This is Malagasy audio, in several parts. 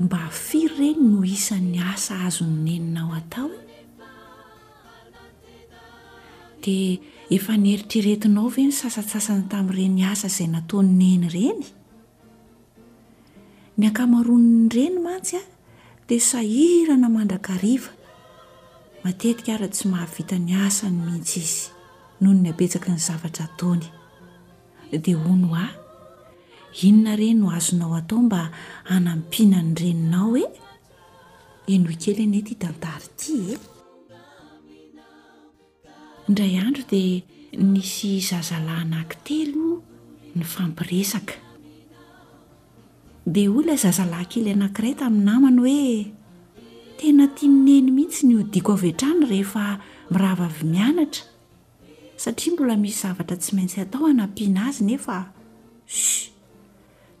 Mba firy re no isan'ny asa azon'ny neninao atao? Dia efa neritreretinao ve ny sasantsasany tamin'ireny asa izay nataon'i Neny ireny? Ny ankamaroan'ny reny mantsy dia sahirana mandrakariva. Matetika ary tsy mahavita ny asany mihitsy izy noho ny habetsaky ny zavatra ataony. Dia hono hoa, inona re no azonao atao mba hanampiana ny reninao e? Henoy kely anie ity tantara ity e! Indray andro dia nisy zazalahy anankitelo nifampiresaka. Dia hoy ilay zazalahy kely anankiray tamin'ny namany hoe, Tena tian'i Neny mihitsy ny hodiako avy hatrany rehefa mirava avy mianatra. Satria mbola misy zavatra tsy maintsy atao hanampiana azy nefa Shh!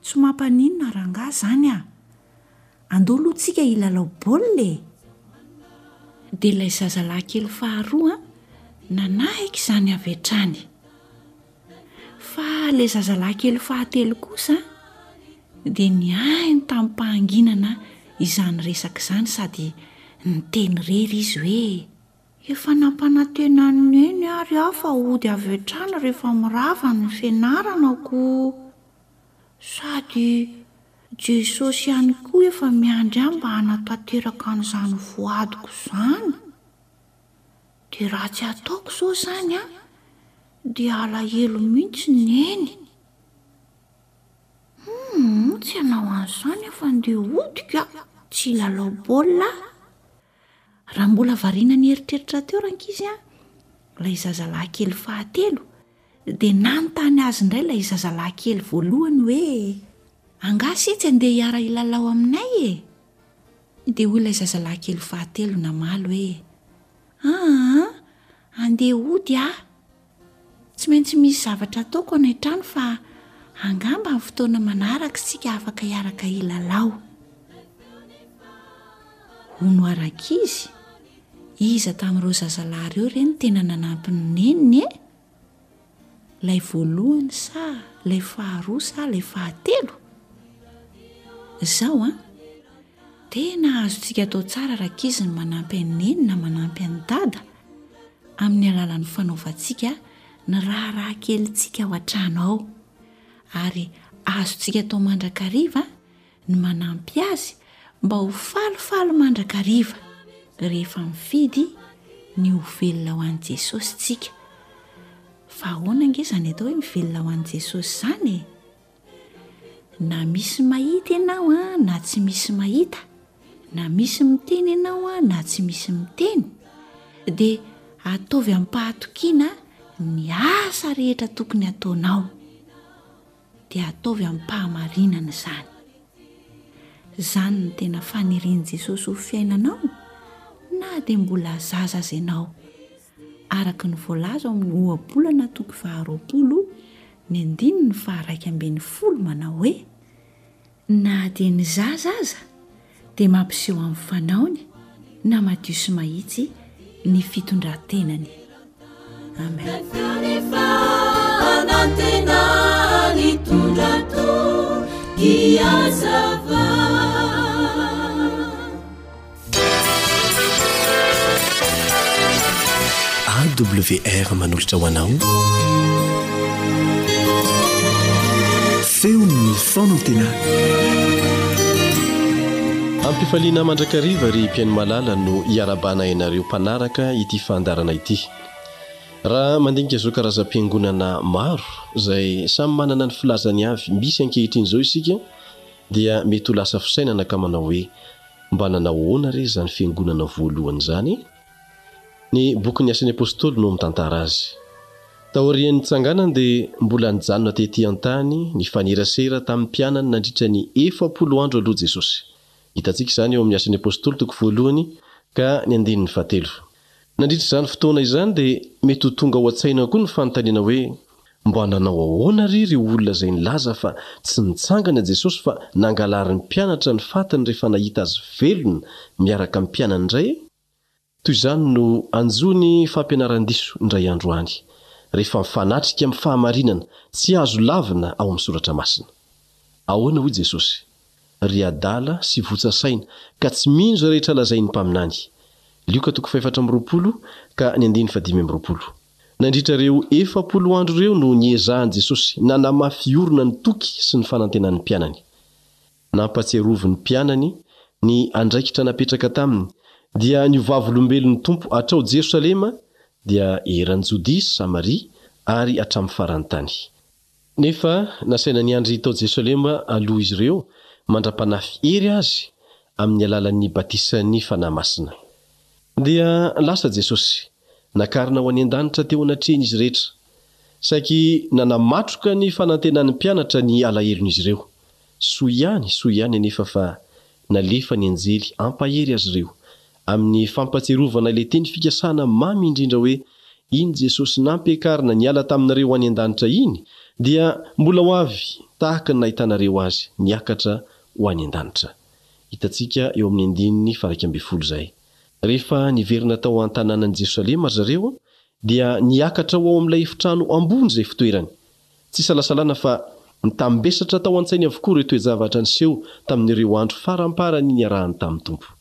Tsy mampaninona rangahy izany a! Andao aloha tsika hilalao baolina e! Dia ilay zazalahy kely faharoa nanahika izany avy hatrany. Fa ilay zazalahy kely fahatelo kosa dia nihaino tamim-pahanginana izany resaka izany sady niteny irery izy hoe. Efa nampanantena an'i Neny ary aho fa hody avy hatrany rehefa mirava ny fianaranako. Sady Jesosy ihany koa efa miandry ahy mba hanatanteraka an'izany voadiko izany. Dia raha tsy ataoko izao izany an, dia halahelo mihitsy Neny. Humm, tsy hanao an'izany aho fa ndeha hodiko aho, tsy hilalao baolina aho. Raha mbola variana ny eritreritra teo rankizy an, ilay zazalahy kely fahatelo, dia nanontany azy indray ilay zazalahy kely voalohany hoe angaha se tsy andeha hiara hilalao aminay e? Dia hoy ilay zazalahy kely fahatelo namaly hoe aa, andeha hody aho. Tsy maintsy misy zavatra ataoko any an-trano fa angamba amin'ny fotoana manaraka isika afaka hiaraka hilalao. Hono ary ankizy, iza tamin'ireo zazalahy ireo re no tena nanampy ny neniny e? Ilay voalohany sa ilay faharoa sa ilay fahatelo? Izao an. Tena azontsika atao tsara rankizy ny manampy an'i Neny na manampy an'i Dada amin'ny alalan'ny fanaovantsika ny raharaha kelintsika ao an-trano ao. Ary azontsika atao mandrakariva ny manampy azy mba ho falifaly mandrakariva rehefa mifidy ny ho velona ho an'i Jesosy isika. Fa ahoana ange izany atao hoe mivelona ho an'i Jesosy izany e? Na misy mahita ianao na tsy misy mahita, na misy miteny ianao na tsy misy miteny, dia ataovy amim-pahatokiana ny asa rehetra tokony hataonao, dia ataovy amim-pahamarinana izany. Izany no tena fanirian'i Jesosy ho fiainanao na dia mbola zaza aza ianao. araka ny voalaza ao amin'ny Ohabolana toko faha roapolo ny andininy faha iraika ambin'ny folo manao hoe, Na dia ny zaza aza dia mampiseho amin'ny fanaony na madio sy mahitsy ny fitondran-tenany. Amen. AWR manolotra ho anao feon'ny fonantenana ampifaliana mandrakariva ry mpihaino malala no iarabana ianareo mpanaraka ity fandarana ity raha mandinika izao karazam-piangonana maro izay samy manana ny filazany avy misy ankehitriny izao isika dia mety ho lasa fisainana ka manao hoe Mba nanao ahoana re izany fiangonana voalohany izany? Ny bokin'ny Asan'ny Apostoly no mitantara azy. Taorian'ny nitsanganany dia mbola nijanona tetỳ an-tany nifanerasera tamin'ny mpianany nandritra ny efapolo andro aloha Jesosy. Hitantsika izany ao amin'ny Asan'ny Apostoly toko voalohany ka ny andininy fahatelo. Nandritra izany fotoana izany dia mety ho tonga ao an-tsaina koa ny fanontaniana hoe, Mba nanao ahoana àry ireo olona izay nilaza fa tsy nitsangana Jesosy fa nangalarin'ny mpianatra ny fatiny rehefa nahita azy velona miaraka amin'ny mpianany indray e? Toy izany no hanjo ny fampianaran-diso indray andro any, rehefa mifanatrika amin'ny fahamarinana tsy azo lavina ao amin'ny Soratra Masina. Ahoana hoy Jesosy? ry adala sy votsa saina ka tsy mino izay rehetra lazain'ny mpaminany. Lioka toko fahefatra amby roapolo ka ny andininy fahadimy amby roapolo. Nandritra ireo efapolo andro ireo no niezahan'i Jesosy nanamafy orina ny toky sy ny fanantenan'ny mpianany. Nampatsiarovin'ny mpianany ny andraikitra napetraka taminy dia ny ho vavolombelon'ny Tompo hatrao Jerosalema dia eran'i Jodia sy Samaria ary hatramin'ny faran'ny tany. Nefa nasaina niandry tao Jerosalema aloha izy ireo mandra-panafy hery azy amin'ny alalan'ny batisan'ny Fanahy Masina. Dia lasa Jesosy, nakarina ho any an-danitra teo anatrehan'izy rehetra. Saiky nanamatroka ny fanantenan'ny mpianatra ny alahelon'izy ireo. Soa ihany, soa ihany anefa fa nalefan'ny anjely hampahery azy ireo Amin'ny fampatsiarovana ilay teny fikasana mamy indrindra hoe, Iny Jesosy nampiakarina niala taminareo any an-danitra iny dia mbola ho avy tahaka ny nahitanareo Azy niakatra ho any an-danitra. Hitantsika eo amin'ny andininy faha-iraika ambin'ny folo izay. Rehefa niverina tao an-tanànan'i Jerosalema ry zareo dia niakatra ho ao amin'ilay efitrano ambony izay fitoerany. Tsy isalasalana fa nitambesatra tao an-tsainy avokoa ireo toe-javatra niseho tamin'ireo andro faramparany niarahany tamin'ny Tompo.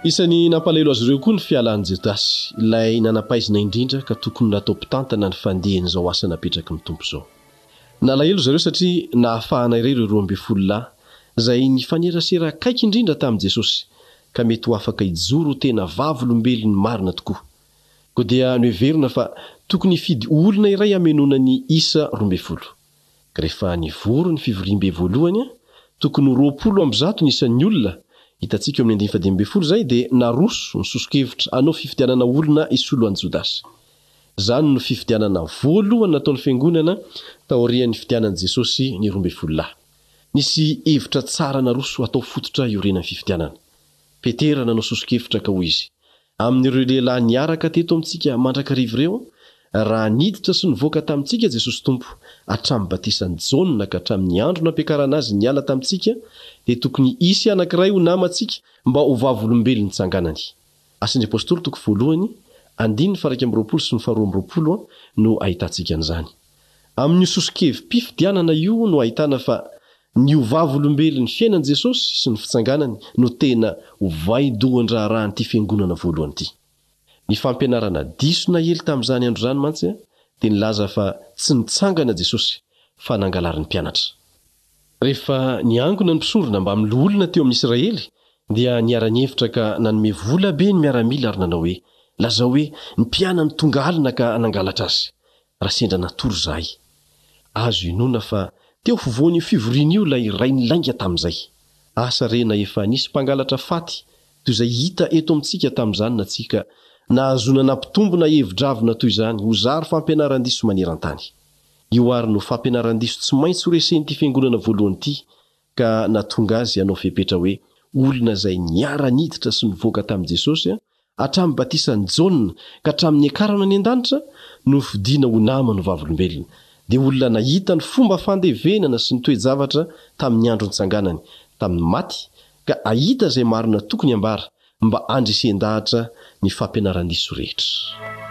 Isan'ny nampalahelo azy ireo koa ny fialan'i Jedasy, ilay nanam-pahaizana indrindra ka tokony natao mpitantana ny fandehan'izao asa napetraky ny Tompo izao. Nalahelo ry zareo satria nahafahana irery ireo roa ambin'ny folo lahy izay nifanerasera akaiky indrindra tamin'i Jesosy ka mety ho afaka hijoro ho tena vavolombelony marina tokoa. Koa dia noheverina fa tokony hifidy olona iray hamenoana ny isa roa ambin'ny folo. Rehefa nivory ny fivoriambe voalohany, tokony ho roapolo amby zato ny isan'ny olona, hitantsika eo amin'ny andininy fahadimy ambin'ny folo izay, dia naroso ny soso-kevitra hanao fifidianana olona hisolo an'i Jodasy. Izany no fifidianana voalohany nataon'ny Fiangonana taorian'ny fidianan'i Jesosy ny roa ambin'ny folo lahy. Nisy hevitra tsara naroso hatao fototra hiorenan'ny fifidianana. Petera nanao soso-kevitra ka hoy izy, Amin'ireo lehilahy niaraka teto amintsika mandrakariva ireo, raha niditra sy nivoaka tamintsika Jesosy Tompo, hatramin'ny batisan'i Jaona ka hatramin'ny andro nampiakarana Azy niala tamintsika, dia tokony hisy anankiray ho namantsika mba ho vavolombelon'ny nitsanganany. Asan' ny Apostoly toko voalohany, andininy faha-iraika amby roapolo sy ny faharoa amby roapolo no ahitantsika an'izany. Amin'io soso-kevi-pifidianana io no ahitana fa Ny ho vavolombelon'ny fiainan'i Jesosy sy ny fitsanganany no tena ho vain-dohan-draharahan'ity fiangonana voalohany ity. Ny fampianarana diso naely tamin'izany andro izany mantsy dia nilaza fa tsy nitsangana Jesosy fa nangalarin'ny mpianatra. Rehefa niangona ny mpisorona mbamin'ny loholona teo amin'ny Isiraely dia niara-nihevitra ka nanome vola be ny miaramila ary nanao hoe, Lazao hoe ny mpianany tonga alina ka nangalatra azy. Raha sendra natory izahay, azo inoana fa teo afovoan'io fivoriana io ilay rain'ny lainga tamin'izay. Asa re na efa nisy mpangalatra faty toy izay hita eto amintsika tamin'izany na tsia ka nahazoana nampitombina hevi-dravina toy izany ho zary fampianaran-diso maneran-tany. Io àry no fampianaran-diso tsy maintsy horesen'ity fiangonana voalohany ity ka nahatonga azy hanao fepetra hoe olona izay niara-niditra sy nivoaka tamin'i Jesosy Hatramin'ny batisan'i Jaona ka hatramin'ny niakarana any an-danitra, nofidina ho nama no vavolombelona, dia olona nahita ny fomba fandevenana sy ny toe-javatra tamin'ny andro nitsanganany tamin'ny maty ka hahita izay marina tokony hambara mba handresen-dahatra ny fampianaran-diso rehetra.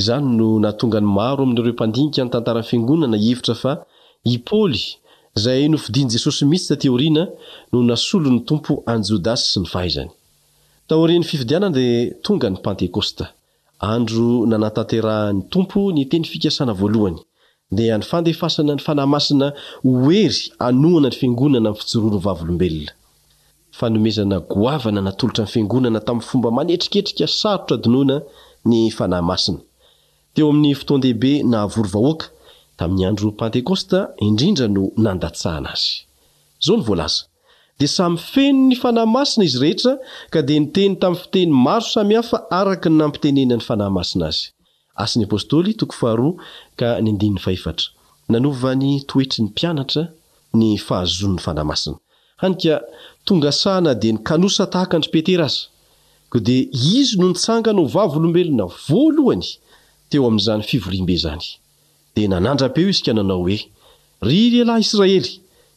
Izany no nahatonga ny maro amin'ireo mpandinika ny tantara fiangonana hihevitra fa i Paoly, izay nofidin'i Jesosy mihitsy taty aoriana, no nasolon'ny Tompo an'i Jodasy sy ny fahaizany. Taorian'ny fifidianana dia tonga ny Pantekosta, andro nanatanterahan'ny Tompo ny teny fikasana voalohany, dia ny fandefasana ny Fanahy Masina ho hery hanohana ny fiangonana amin'ny fijoroan'ny vavolombelona. fanomezana goavana natolotra ny Fiangonana tamin'ny fomba manetriketrika sarotra adinoina ny Fanahy Masina. Teo amin'ny fotoan-dehibe nahavory vahoaka, tamin'ny andro Pantekosta indrindra no nandatsahana azy. Izao no voalaza, Dia samy feno ny Fanahy Masina izy rehetra, ka dia niteny tamin'ny fiteny maro samihafa araka ny nampitenenan'ny Fanahy Masina azy. Asan' ny Apôstôly, toko faharoa ka ny andininy fahefatra. Nanova ny toetry ny mpianatra ny fahazoany ny Fanahy Masina, hany ka tonga saha na dia ny kanosa tahaka an-dry Petera aza. Koa dia izy no nitsangana ho vavolombelona voalohany teo amin' izany fivoriambe izany. Dia nanandra-peo izy ka nanao hoe, Ry lehilahy Israely,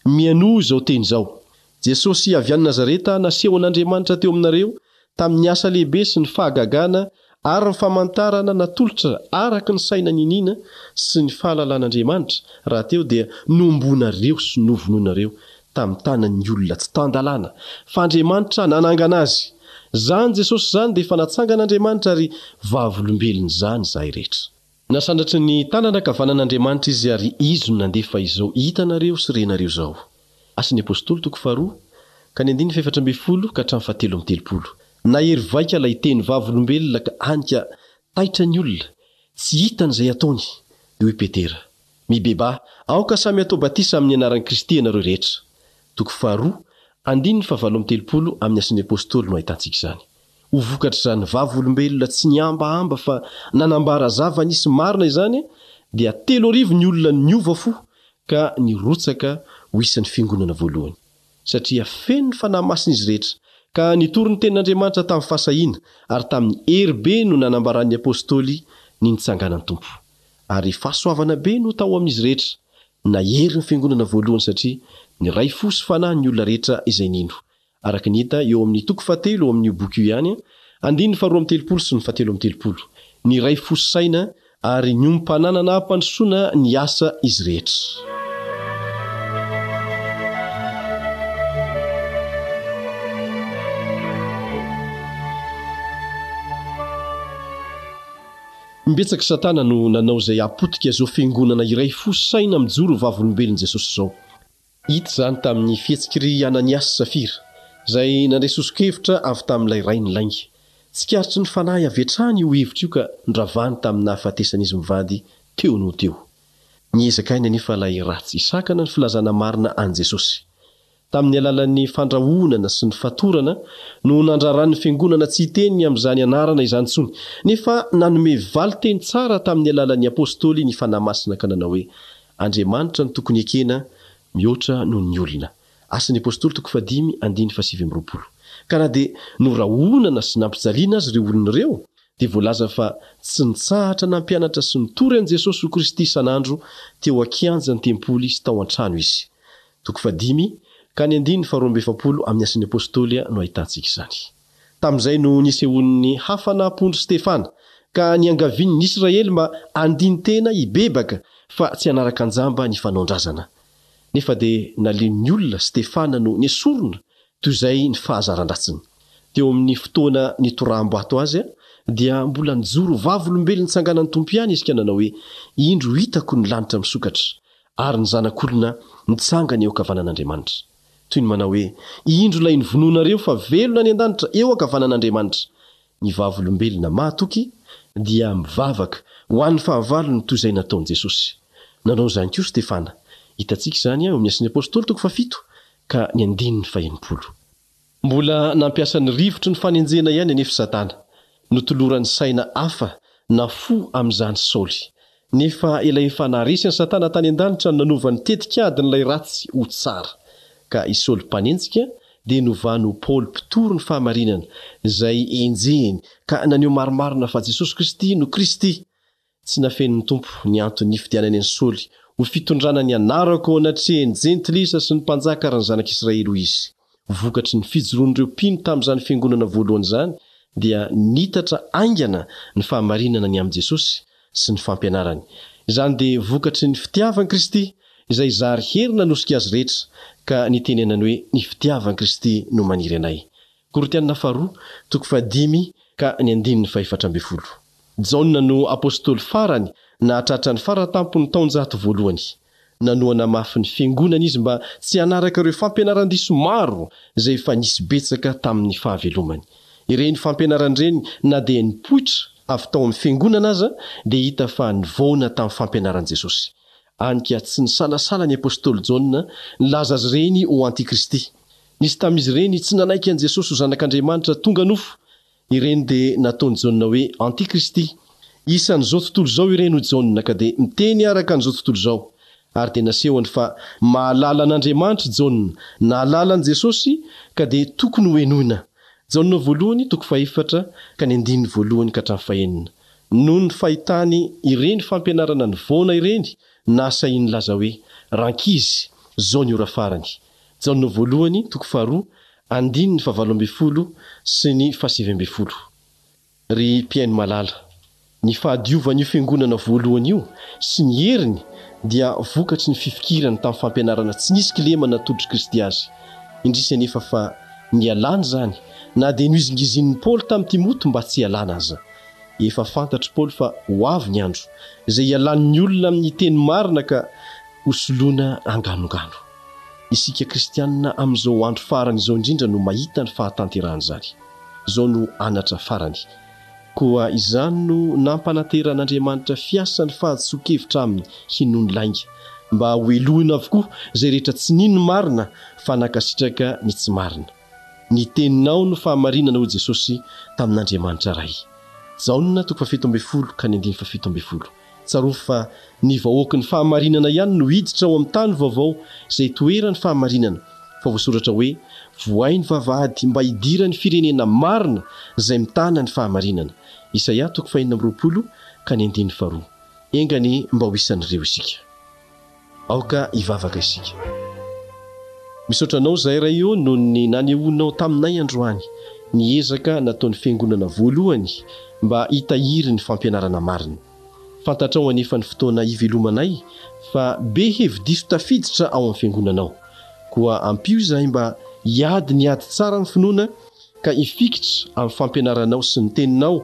mihainoa izao teny izao, Jesosy avy any Nazareta nasehon'Andriamanitra teo aminareo tamin'ny asa lehibe sy ny fahagagana ary ny famantarana natolotra araka ny saina niniana sy ny fahalalan'Andriamanitra rahateo dia nohomboinareo sy novonoinareo tamin'ny tanan'ny olona tsy tan-dalàna fa Andriamanitra nanangana azy. Izany Jesosy izany dia efa natsangan'Andriamanitra ary vavolombelona izany izahay rehetra. Nasandratry ny tanana ankavanan'Andriamanitra izy ary izy no nandefa izao hitanareo sy renareo izao. Asan' ny Apôstôly toko faharoa, ka ny andininy fahefatra ambin'ny folo ka hatramin'ny fahatelo amby telopolo. Nahery vaika ilay Teny vavolombelona ka hany ka taitra ny olona, tsy hitany izay hataony. Dia hoy Petera, Mibebaha, aoka samy hatao batisa amin' ny anaran'i Kristy ianareo rehetra. Toko faharoa, andininy fahavalo amby telopolo amin'ny Asan' ny Apôstôly no ahitantsika izany. Ho vokatr'izany vavolombelona tsy nihambahamba fa nanambara zava-nisy marina izany dia telo arivo ny olona niova fo ka nirotsaka ho isan'ny fiangonana voalohany. Satria feno ny Fanahy Masina izy rehetra ka nitory ny tenin'Andriamanitra tamin'ny fahasahiana ary tamin'ny hery be no nanambaran'ny Apostoly ny nitsanganan'ny Tompo. Ary fahasoavana be no tao amin'izy rehetra. Nahery ny fiangonana voalohany satria niray fo sy fanahy ny olona rehetra izay nino. Araka ny hita eo amin'ny toko fahatelo ao amin'io boky io ihany, andininy faharoa amby telopolo sy ny fahatelo amby telopolo, niray fo sy saina ary niompana nanaha-mpandrosoana ny asa izy rehetra. Imbetsaka Satana no nanao izay hahapotika izao fiangonana iray fo sy saina mijoro ho vavolombelon'i Jesosy izao. Hita izany tamin'ny fihetsik'i Anania sy Safira, izay nandre soso-kevitra avy tamin'ilay rainy lainga. Tsikaritry ny fanahy avy hatrany io hevitra io ka noravany tamin'ny nahafatesan'izy mivady teo no ho teo. Niezaka aina anefa ilay ratsy hisakana ny filazana marina an'i Jesosy. Tamin'ny alalan'ny fandrahonana sy ny fatorana no nandraran'ny fiangonana tsy hiteny amin'izany anarana izany intsony, nefa nanome valin-teny tsara tamin'ny alalan'ny apostoly ny fanahy masina ka nanao hoe, Andriamanitra no tokony ekena mihoatra noho ny olona. Asan'ny Apostoly toko fahadimy andininy fahasivy amby roapolo. Ka na dia norahonana sy nampijaliana aza ireo olona ireo, dia voalaza fa tsy nitsahatra nampianatra sy nitory an'i Jesosy ho Kristy isan'andro teo an-kianjan'ny tempoly sy tao an-trano izy. Toko fahadimy ka ny andininy faharoa amby efapolo amin'ny Asan'ny Apostoly no ahitantsika izany. Tamin'izay no nisehoan'ny hafa naha-mpondro Stefana, ka niangavian'ny Israely mba handini-tena hibebaka fa tsy hanaraka an-jamba ny fanaon-drazana. Nefa dia naleon'ny olona Stefana no nesorina toy izay ny fahazaran-dratsiny. Teo amin'ny fotoana nitoraham-bato azy dia mbola nijoro vavolombelon'ny tsanganan'ny Tompo ihany izy ka nanao hoe, Indro hitako ny lanitra misokatra, ary ny Zanak'olona nitsangana eo ankavanan'Andriamanitra. Toy ny manao hoe, Indro ilay novonoinareo fa velona any an-danitra eo ankavanan'Andriamanitra. Ny Vavolombelona mahatoky dia mivavaka ho an'ny fahavalony toy izay nataon'i Jesosy. Nanao izany koa Stefana. Hitantsika izany ao amin'ny Asan'ny Apostoly toko fahafito ka ny andininy fahenimpolo. Mbola nampiasa ny rivotry ny fanenjehana ihany anefa Satana. Notolorany saina hafa na fo amin'izany Saoly. Nefa ilay efa naharesy an'i Satana tany an-danitra no nanova ny tetikadin'ilay ratsy ho tsara. Ka i Saoly mpanenjika dia novany ho Paoly mpitory ny fahamarinana, izay enjehiny ka naneho marimarina fa Jesosy Kristy no Kristy. Tsy nafehin' ny Tompo ny antony nifidianany an' i Saoly ho fitondrana ny anarako ao anatrehan' ny Jentilisa sy ny mpanjaka ary ny Zanak' Israely, hoy izy. Vokatry ny fijoroan' ireo mpino tamin' izany fiangonana voalohany izany dia niitatra haingana ny fahamarinana ny amin' i Jesosy sy ny fampianarany. Izany dia vokatry ny fitiavan' Kristy izay zary hery nanosika azy rehetra ka nitenenany hoe, Ny fitiavan' Kristy no maniry anay. Korintiana Faharoa, toko fahadimy ka ny andininy fahefatra ambin'ny folo. Jaona no apostoly farany nahatratra ny faratampon'ny taonjato voalohany. Nanohana mafy ny Fiangonana izy mba tsy hanaraka ireo fampianaran-diso maro izay efa nisy betsaka tamin'ny fahavelomany. Ireny fampianarana ireny na dia nipoitra avy tao amin'ny Fiangonana aza dia hita fa nivaona tamin'ny fampianaran'i Jesosy. Hany ka tsy nisalasala ny apostoly Jaona nilaza azy ireny ho antikristy. Nisy tamin'izy ireny tsy nanaiky an'i Jesosy ho Zanak'Andriamanitra tonga nofo. Ireny dia nataon'i Jaona hoe antikristy. Isan'izao tontolo izao ireny hoy Jaona ka dia miteny araka an'izao tontolo izao. Ary dia nasehony fa mahalala an'Andriamanitra i Jaona, nahalala an'i Jesosy ka dia tokony ho henoina. Jaona voalohany, toko fahefatra ka ny andininy voalohany ka hatramin'ny fahenina. Noho ny fahitany ireny fampianarana nivaona ireny, nasainy nilaza hoe, Rankizy, izao ny ora farany. Jaona Voalohany, toko faharoa, andininy fahavalo ambin'ny folo sy ny fahasivy ambin'ny folo. Ry mpihaino malala, ny fahadiovan'io fiangonana voalohany io sy ny heriny dia vokatry ny fifikirany tamin'ny fampianarana tsy nisy kilema natolotry Kristy azy. Indrisy anefa fa nialany izany, na dia nohizingizinin'i Paoly tamin'i Timoty mba tsy hialana aza. Efa fantatr'i Paoly fa ho avy ny andro izay hialan'ny olona amin'ny teny marina ka hosoloina anganongano. Isika kristianina amin'izao andro farany izao indrindra no mahita ny fahatanterahan'izany. Izao no anatra farany. Koa izany no nampanateran'Andriamanitra fiasa ny fahadisoan-kevitra aminy hinoany lainga, mba hohelohina avokoa izay rehetra tsy nino ny marina fa nankasitraka ny tsy marina. Ny teninao no fahamarinana hoy Jesosy tamin'Andriamanitra Ray. Jaona toko fahafito ambin'ny folo ka ny andininy fahafito ambin'ny folo. Tsarovy fa ny vahoaky ny fahamarinana ihany no hiditra ao amin'ny tany vaovao izay itoeran'ny fahamarinana, fa voasoratra hoe, Vohay ny vavahady mba hidiran'ny firenena marina izay mitana ny fahamarinana. Isaia toko fahenina amby roapolo ka ny andininy faharoa. Enga anie mba ho isan'ireo isika. Aoka hivavaka isika. Misaotra Anao izahay Ray ô noho ny nanehoanao taminay androany ny ezaka nataon'ny Fiangonana voalohany mba hitahiry ny fampianarana marina. Fantatrao anefa ny fotoana hivelomanay fa be hevi-diso tafiditra ao amin'ny Fiangonanao. Koa ampio izahay mba hiady ny ady tsara amin'ny finoana ka hifikitra amin'ny fampianaranao sy ny Teninao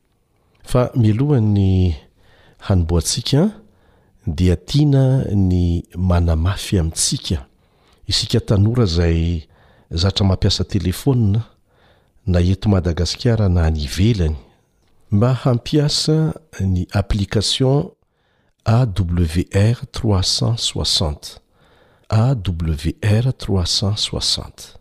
Fa mialohan'ny hanombohantsika dia tiana ny manamafy amintsika, isika tanora izay zatra mampiasa telefaonina na eto Madagasikara na any ivelany, mba hampiasa ny application AWR 360, AWR 360.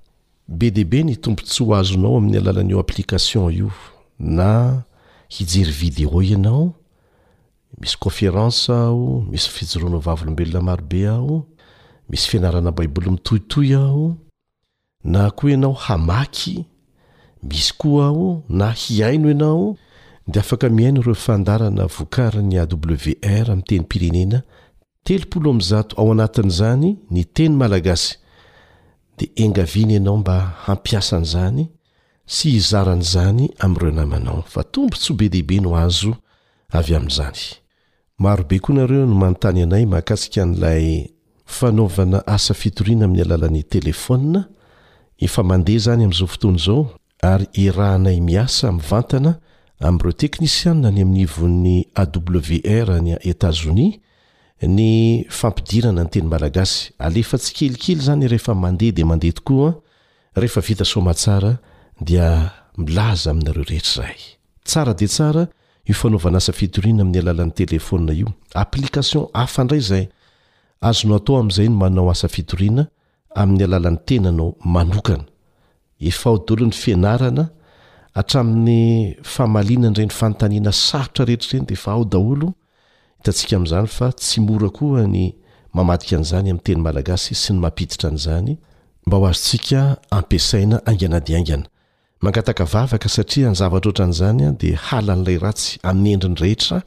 Be dia be ny tombontsoa azonao amin'ny alalan'io application io na hijery vidéo ianao, misy conférence aho, misy fijoroana ho vavolombelona marobe aho, misy fianarana Baiboly mitohitohy aho, Na koa ianao hamaky, misy koa aho, na hihaino ianao, dia afaka mihaino ireo fandaharana vokarin'ny AWR amin'ny tenim-pirenena telopolo amby zato ao anatin'izany ny teny malagasy, dia engaviana ianao mba hampiasa an'izany sy hizara an'izany amin'ireo namanao fa tombontsoa be dia be no azo avy amin'izany. Marobe koa nareo no manontany anay mahakasika an'ilay fanaovana asa fitoriana amin'ny alalan'ny telefaonina, efa mandeha izany amin'izao fotoana izao ary iarahanay miasa mivantana amin'ireo teknisianina any amin'ny ivon'ny AWR any Etazonia ny fampidirana ny teny malagasy, alefa tsikelikely izany rehefa mandeha dia mandeha tokoa, rehefa vita soamatsara dia milaza aminareo rehetra izahay. Tsara dia tsara io fanaovana asa fitoriana amin'ny alalan'ny telefaonina io. Application hafa indray izay azonao atao amin'izay ny manao asa fitoriana amin'ny alalan'ny tenanao manokana. Efa ao daholo ny fianarana hatramin'ny famaliana an'ireny fanontaniana sarotra rehetra ireny dia efa ao daholo. Hitantsika amin'izany fa tsy mora koa ny mamadika an'izany amin'ny teny malagasy sy ny mampiditra an'izany mba ho azontsika ampiasaina haingana dia haingana. Mangataka vavaka satria ny zavatra ohatran'izany dia halan'ilay ratsy amin'ny endriny rehetra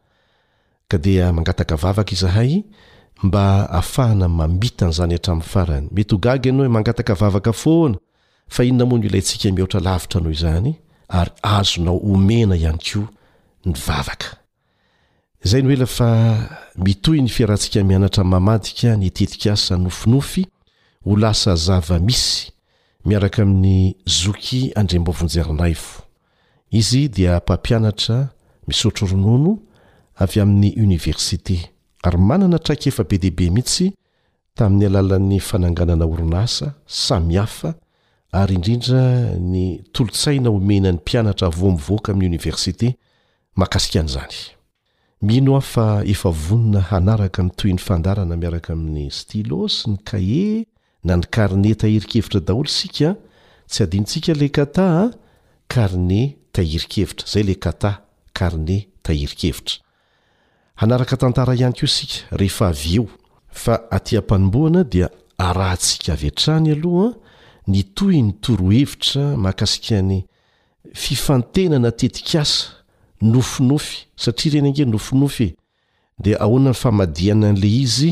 ka dia mangataka vavaka izahay mba afahana mamita an'izany hatramin'ny farany. Mety ho gaga ianao hoe mangataka vavaka foana fa inona moa no ilaintsika mihoatra lavitra noho izany ary azonao omena ihany koa ny vavaka. Izay no ela fa mitohy ny fiarahantsika mianatra mamadika ny tetikasa nofinofy ho lasa zava-misy miaraka amin'ny Zoky Andriamboavonjerinaivo. Izy dia mpampianatra misotro ronono avy amin'ny Oniversite ary manana traikefa be dia be mihitsy tamin'ny alalan'ny fananganana orinasa samihafa ary indrindra ny tolotsaina omena ny mpianatra vao mivoaka amin'ny oniversite mahakasika an'izany. Mino aho fa efa vonona hanaraka ny tohin'ny fandaharana miaraka amin'ny stylo sy ny kahie na ny carnet tahirin-kevitra daholo isika, tsy adinontsika ilay kata a, carnet tahirin-kevitra, izay ilay kata, carnet tahirin-kevitra. Hanaraka tantara ihany koa isika rehefa avy eo. Fa aty am-panombohana dia arahantsika avy hatrany aloha ny tohin'ny torohevitra mahakasika ny fifantenana tetikasa nofinofy satria ireny ange nofinofy e! dia ahoana ny famadihana an'ilay izy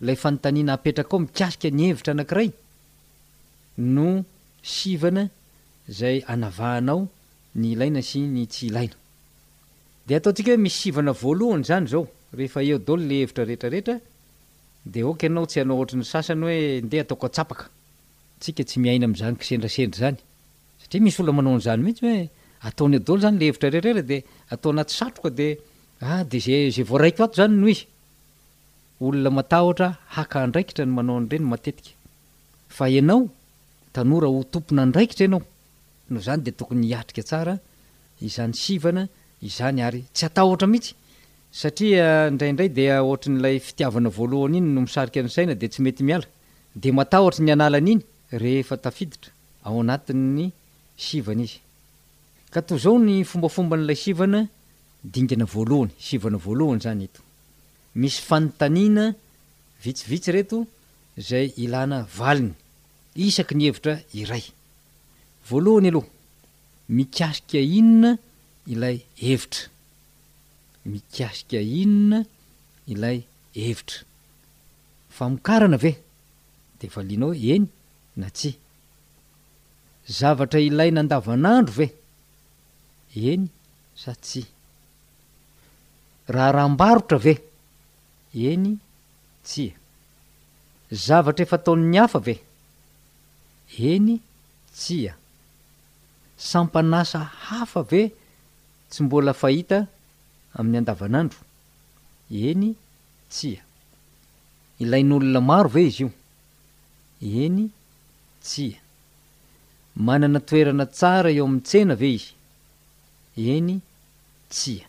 Ilay fanontaniana apetrakao mikasika ny hevitra anankiray no sivana izay anavahanao ny ilaina sy ny tsy ilaina. Dia ataontsika hoe misy sivana voalohany izany izao, rehefa eo daholo ilay hevitra rehetrarehetra dia ok ianao tsy hanao ohatry ny sasany hoe ndeha ataoko atsapaka. Tsika tsy miaina amin'izany kisendrasendra izany satria misy olona manao an'izany mihitsy hoe ataony eo daholo izany ilay hevitra rehetrarehetra dia atao anaty satroka dia ah dia izay izay voaraiko ato izany no izy. Olona matahotra haka andraikitra ny manao an'ireny matetika. Fa ianao, tanora ho tompon'andraikitra ianao, noho izany dia tokony hiatrika tsara izany sivana izany ary tsy hatahotra mihitsy satria indraindray dia ohatry ny ilay fitiavana voalohany iny no misarika ny saina dia tsy mety miala dia matahotra ny hanala an'iny rehefa tafiditra ao anatin'ny sivana izy. Ka toa izao ny fombafomban'ilay sivana, dingana voalohany, sivana voalohany izany eto. Misy fanontaniana vitsivitsy ireto izay ilana valiny isaky ny hevitra iray. Voalohany aloha, mikasika inona ilay hevitra? Mikasika inona ilay hevitra? Famokarana ve? Dia valianao eny na tsia. Zavatra ilaina andavanandro ve? Eny sa tsia? Raharaham-barotra ve? Eny, tsia. Zavatra efa ataon'ny hafa ve? Eny, tsia. Sampan'asa hafa ve tsy mbola fahita amin'ny andavanandro? Eny, tsia. Ilain'olona maro ve izy io? Eny, tsia. Manana toerana tsara eo amin'ny tsena ve izy? Eny, tsia.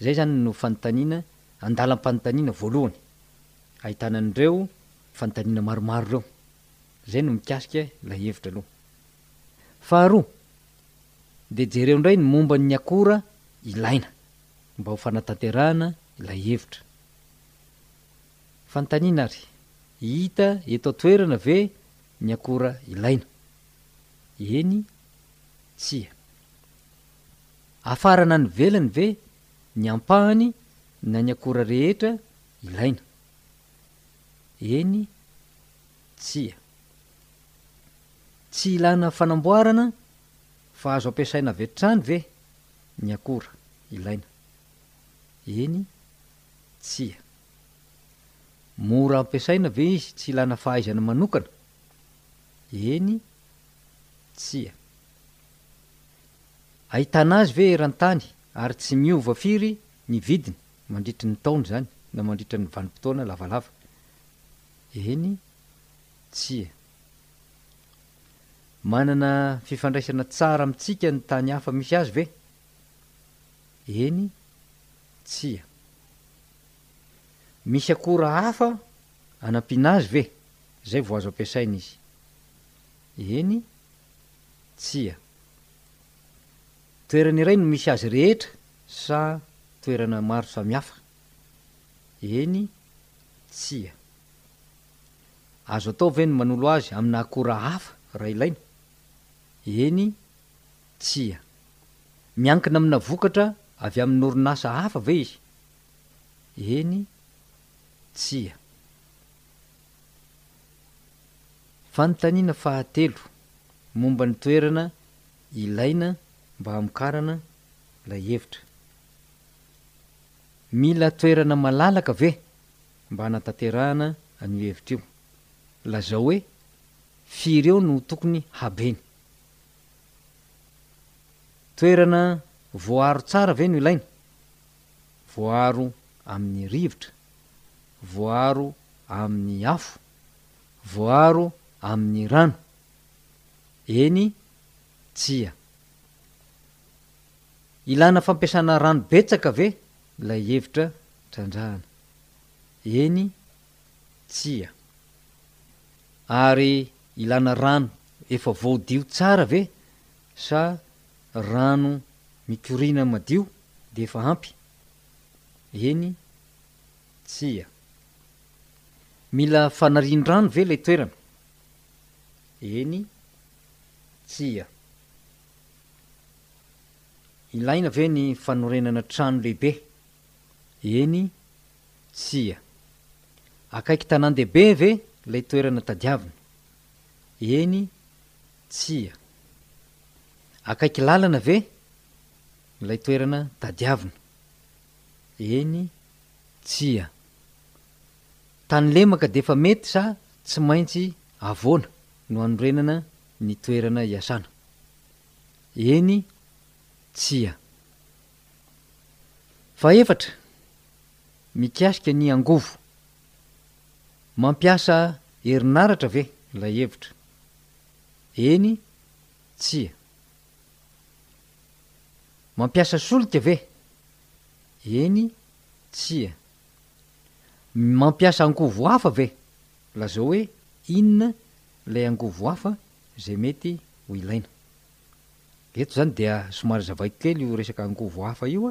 Izay izany no fanontaniana, andalam-panontaniana voalohany. Ahitana an'ireo fanontaniana maromaro ireo. Izay no mikasika ilay hevitra aloha. Faharoa, dia jereo indray ny momba ny akora ilaina mba ho fanatanterahana ilay hevitra. Fanontaniana ary, hita eto an-toerana ve ny akora ilaina? Eny, tsia. Afara na any ivelany ve ny ampahany na ny akora rehetra ilaina? Eny, tsia. Tsy ilana fanamboarana fa azo ampiasaina avy hatrany ve ny akora ilaina? Eny, Tsia. Mora ampiasaina ve izy tsy ilana fahaizana manokana? Eny. Tsia. Ahitana azy ve eran-tany ary tsy miova firy ny vidiny mandritry ny taona izany na mandritra ny vanim-potoana lavalava? Eny. Tsia. Manana fifandraisana tsara amintsika ny tany hafa misy azy ve? Eny, tsia. Misy akora hafa anampiana azy ve, izay vao azo ampiasaina izy? Eny, tsia. Toerana iray no misy azy rehetra sa toerana maro samihafa? Eny, tsia. Azo atao ve ny manolo azy amina akora hafa raha ilaina? Eny, Tsia. Miankina amina vokatra avy amin'ny orinasa hafa ve izy? Eny. Tsia. Fanontaniana fahatelo, momba ny toerana ilaina mba hamokarana ilay hevitra. Mila toerana malalaka ve mba hanatanterahana an'io hevitra io? Lazao hoe firy eo no tokony habeny. Toerana voaaro tsara ve no ilaina? Voaaro amin'ny rivotra? Voaaro amin'ny afo? Voaaro amin'ny rano? Eny, tsia. Ilana fampiasana rano betsaka ve ilay efitra trandrahana? Eny, tsia. Ary Ilana rano efa voadio tsara ve sa rano mikoriana madio dia efa ampy? Eny, tsia. Mila fanarian-drano ve ilay toerana? Eny, tsia. Ilaina ve ny fanorenana trano lehibe? Eny, Tsia. Akaiky tanàn-dehibe ve ilay toerana tadiavina? Eny, tsia. Akaiky lalana ve ilay toerana tadiavina? Eny, tsia. Tany lemaka dia efa mety sa tsy maintsy avoana no anorenana ny toerana iasana? Eny, tsia. Fahefatra, mikasika ny angovo. Mampiasa herinaratra ve ilay hevitra? Eny, tsia. Mampiasa solika ve? Eny, tsia. Mampiasa angovo hafa ve? Lazao hoe inona ilay angovo hafa izay mety ho ilaina. Eto izany dia somary zavaiko kely io resaka angovo hafa io,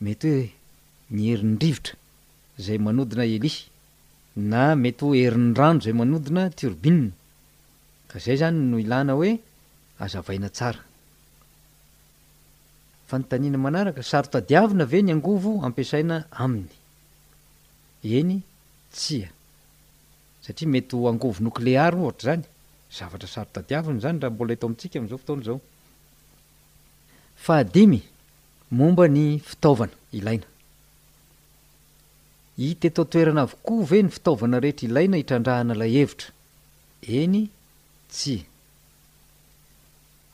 mety hoe ny herin'ny rivotra izay manodina helisy, na mety ho herin'ny rano izay manodina turbine, ka izay izany no ilana hoe azavaina tsara. Fanontaniana manaraka, saro-tadiavina ve ny angovo ampiasaina aminy? Eny, tsia. satria mety ho angovo nokleary ohatra izany, zavatra sarotra tadiavina izany raha mbola eto amintsika amin'izao fotoana izao. Fahadimy, momba ny fitaovana ilaina. Hita eto an-toerana avokoa ve ny fitaovana rehetra ilaina hitrandrahana ilay hevitra? Eny, tsia.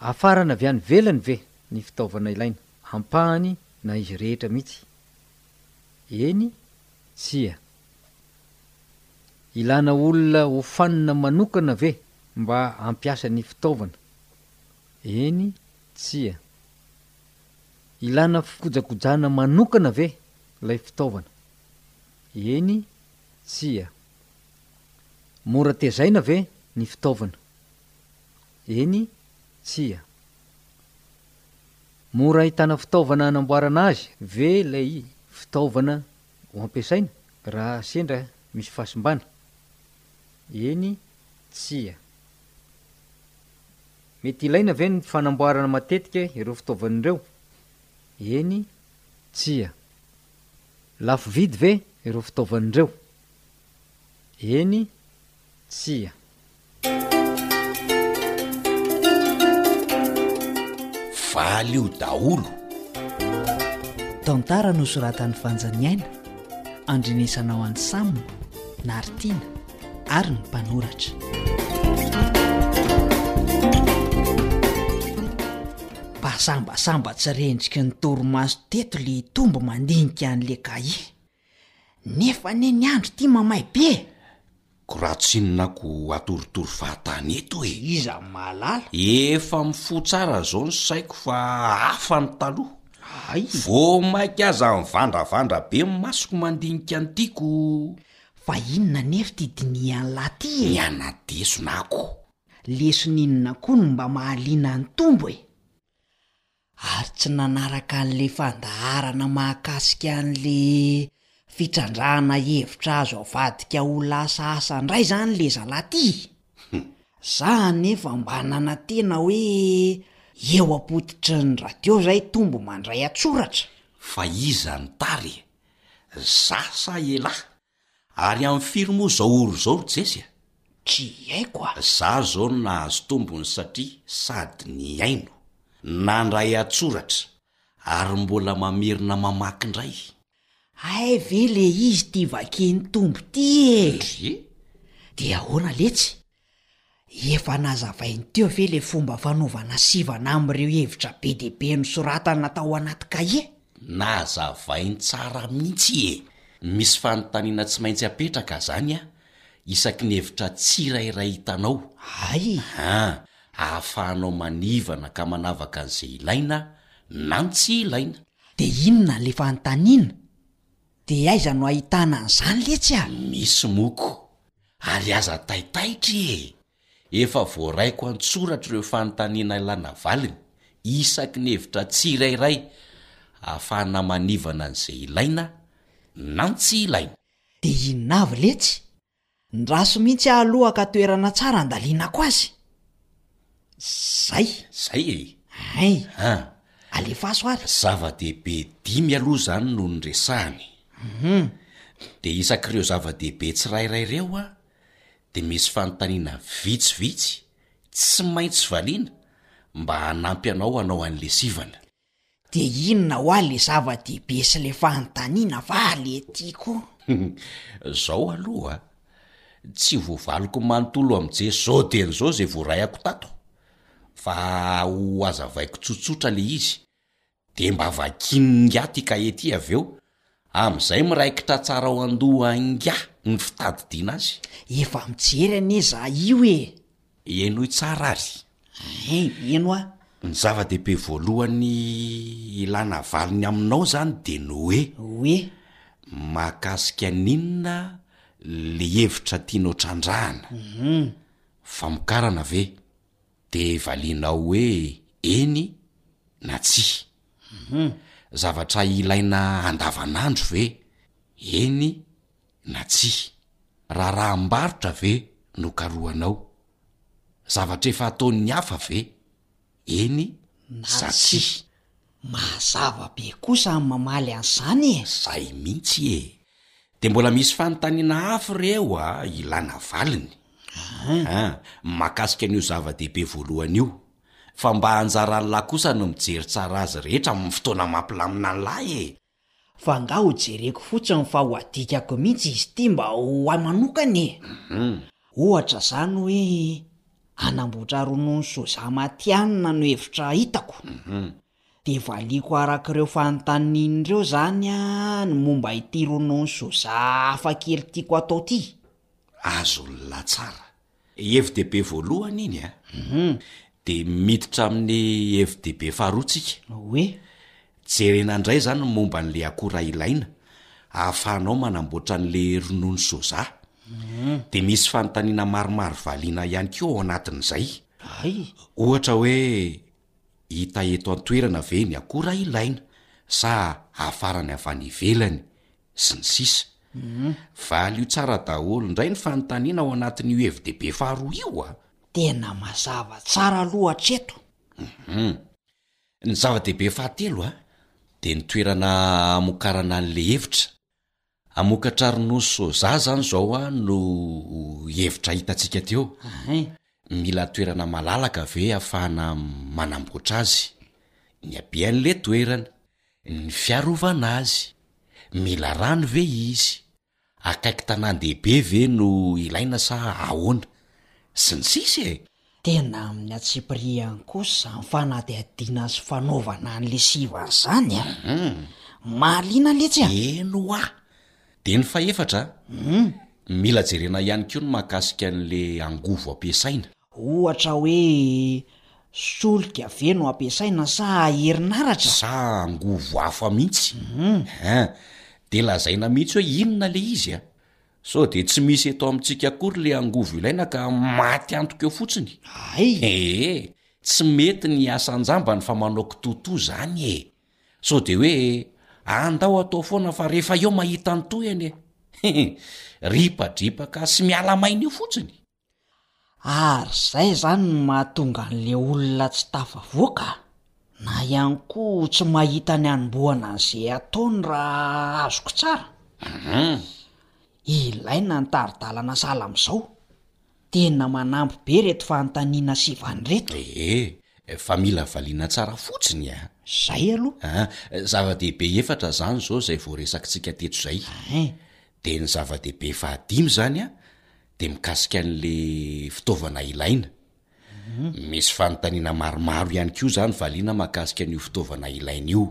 Hafarana avy any ivelany ve ny fitaovana ilaina, ampahany na izy rehetra mihitsy? Eny, tsia. Ilana olona hofanina manokana ve mba hampiasa ny fitaovana? Eny, tsia. Ilana fikojakojana manokana ve ilay fitaovana? Eny, tsia. Mora tezaina ve ny fitaovana? Eny, tsia. Mora ahitana fitaovana hanamboarana azy ve ilay fitaovana ho ampiasaina raha sendra misy fahasimbana? Eny, tsia. Mety ilaina ve ny fanamboarana matetika ireo fitaovana ireo? Eny, tsia. Lafo vidy ve ireo fitaovana ireo? Eny, Tsia. Valio daholo. Tantara nosoratan'i Vanja Niaina, andrenesanao an'i Sam, Nartiana ary ny mpanoratra. Basambasamba tsy rendriky ny torimaso teto le tombo mandinika an'le cahier. Nefa anie ny andro ity mamay be e! Ko raha tsinona ko atorotoro fahatany eto e! Iza no mahalala? Efa mifoha tsara izao ny saiko fa hafa ny taloha. Hay! Vao mainka aza mivandravandra be ny masoko mandinika ny tiako. Fa inona anefa ity dinihan'lah ity e? Miana-desona ako. Lesona inona koa no mba mahaliana an'Itombo e? ary tsy nanaraka an'ilay fandaharana mahakasika an'ilay fitrandrahana hevitra azo avadika ho lasa asa indray izany ilay zalahy ity. Izaho anefa mba nanantena hoe eo am-pototry ny radio izay hitombo mandray an-tsoratra. Fa iza ny tara e? Izaho sa ialahy? Ary amin'ny firy moa izao ory izao ry Jesy a? Tsy haiko a! Za zao nahazo tombony satria sady nihaino, nandray an-tsoratra ary mbola mamerina mamaky indray. Hay ve le izy ty vakian'i Tombo ty e! Ndry e! Dia ahoana letsy? Efa nazavainy teo ve ilay fomba fanaovana sivana amin'ireo hevitra be dia be nosoratana tao anaty kahie? Nazavainy tsara mihitsy e! Misy fanontaniana tsy maintsy apetraka izany an, isaky ny hevitra tsirairay hitanao. Hay! An! Ahafahanao manivana ka manavaka an'izay ilaina na ny tsy ilaina. Dia inona ilay fanontaniana? Dia aiza no ahitana an'izany letsy an? Misy moko. Ary aza taitaitra e! Efa voaraiko an-tsoratra ireo fanontaniana ilana valiny, isaky ny hevitra tsirairay, ahafahana manivana an'izay ilaina na ny tsy ilaina. Dia inona avy letsy? Ndraso mihitsy aho aloha ka toerana tsara andalinako azy. Zay? Zay e! Ay! An! Alefaso ary! Zava-dehibe dimy aloha izany no niresahany. Hum! Dia isak'ireo zava-dehibe tsirairay ireo an, dia misy fanontaniana vitsivitsy tsy maintsy valiana mba hanampy anao hanao any lesivana. De inona hoa le zava-dehibe sy le fanontaniana va le tiako? Zao aloha a, tsy voavaliko manontolo amin'Jeso zao dieny zao ze voarahiko tato, fa ho azavaiko tsotsotra le izy, de mba vakin'ingahy ty kahie ty avy eo Amin'izay miraikitra tsara ao an-doha ingahy ny fitadidiana azy. Efa mijery anie za io e! Henoy tsara ary. Hay, miheno aho. Ny zava-dehibe voalohany ilana valiny aminao izany dia ny hoe. Hoe? Mahakasika an'inona ilay hevitra tianao trandrahana? Famokarana ve? Dia valianao hoe eny na tsia. Zavatra ilaina andavanandro ve? Eny na tsia. Raharaham-barotra ve no karohanao? Zavatra efa ataon'ny hafa ve? Eny sa tsia. Mazava be kosa ny mamaly an'izany e! Zay mintsy e! De mbola misy fanontaniana hafa re eo a, ilana valiny. Aa, mahakasika an'io zava-dehibe voalohany io. Fa mba anjaran'lah kosa ny mijery tsara azy rehetra amin'ny fotoana mampilamina an'lah e! Fa angaha ho jereko fotsiny fa ho adikako mihitsy izy ity mba ho ahy manokana e! Ohatra izany hoe hanamboatra ronono soja matihanina no hevitra hitako. Dia valiako araka ireo fanontaniana ireo izany ny momba ity ronono soja hafakely tiako hatao ity. Azon'la tsara. Hevi-dehibe voalohany iny a! Hum! Dia miditra amin'ny hevi-dehibe faharoa tsika. Hoe? Jerena indray izany ny momba an'ilay akora ilaina ahafahanao manamboatra an'ilay ronono soja. Hum! Dia misy fanontaniana maromaro valiana ihany koa ao anatin'izay. Hay! Ohatra hoe, hita eto an-toerana ve ny akora ilaina sa hafarana avy any ivelany sy ny sisa Valio tsara daholo indray ny fanontaniana ao anatin'io hevi-dehibe faharoa io a! Tena mazava tsara aloha hatreto. Hum. Ny zava-dehibe fahatelo a, dia ny toerana hamokarana an'ilay hevitra. Hamokatra ronono soja izany izao a no hevitra hitantsika teo. Mila toerana malalaka ve ahafahana manamboatra azy? Ny habean'ilay toerana. Ny fiarovana azy. Mila rano ve izy? Akaiky tanàn-dehibe ve no ilaina sa ahoana? Sy ny sisa e! Tena amin'ny antsipirihany kosa ny fanadihadiana sy fanaovana an'i lesivany izany a! Mahaliana letsy a! Eny hoa! Dia ny fahefatra a! Mila jerena ihany koa ny mahakasika an'ilay angovo ampiasaina. Ohatra hoe, solika ve no ampiasaina sa herinaratra? Sa angovo hafa mihitsy? Hein! Dia lazaina mihitsy hoe inona ilay izy a! Sao dia tsy misy eto amintsika akory ilay angovo ilaina ka maty antoka eo fotsiny? Hay! Ee, tsy mety ny hiasa an-jambany fa manao kitotoa izany e! Sao dia hoe andao atao foana fa rehefa eo mahita ny tohiny e! He! Ripadripaka sy miala maina eo fotsiny! Ary zay zany no mahatonga an'le olona tsy tafavoaka na ihany koa tsy mahita ny hanombohana an'ze ataony raha azoko tsara. Humm. Ilaina ny tari-dalana sahala am'zao. Tena manampy be reto fanontaniana sivany reto. Ee, fa mila valiana tsara fotsiny an! Zay aloha. An, zava-dehibe efatra zany zao zay voaresakitsika teto zay. Ein. De ny zava-dehibe fahadimy zany an, de mikasika an'le fitaovana ilaina, misy fanontaniana maromaro ihany koa zany valiana mahakasika an'io fitaovana ilaina io,